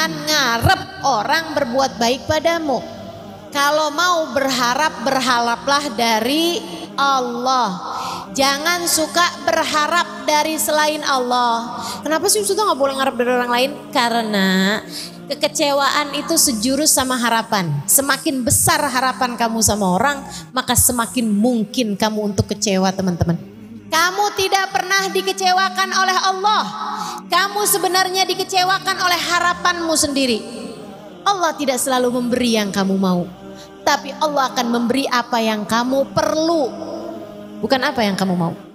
Jangan ngarep orang berbuat baik padamu. Kalau mau berharap, berharaplah dari Allah. Jangan suka berharap dari selain Allah. Kenapa sih Ustaz nggak boleh ngarep dari orang lain? Karena kekecewaan itu sejurus sama harapan. Semakin besar harapan kamu sama orang, maka semakin mungkin kamu untuk kecewa teman-teman. Kamu tidak pernah dikecewakan oleh Allah. Kamu sebenarnya dikecewakan oleh harapanmu sendiri. Allah tidak selalu memberi yang kamu mau. Tapi Allah akan memberi apa yang kamu perlu. Bukan apa yang kamu mau.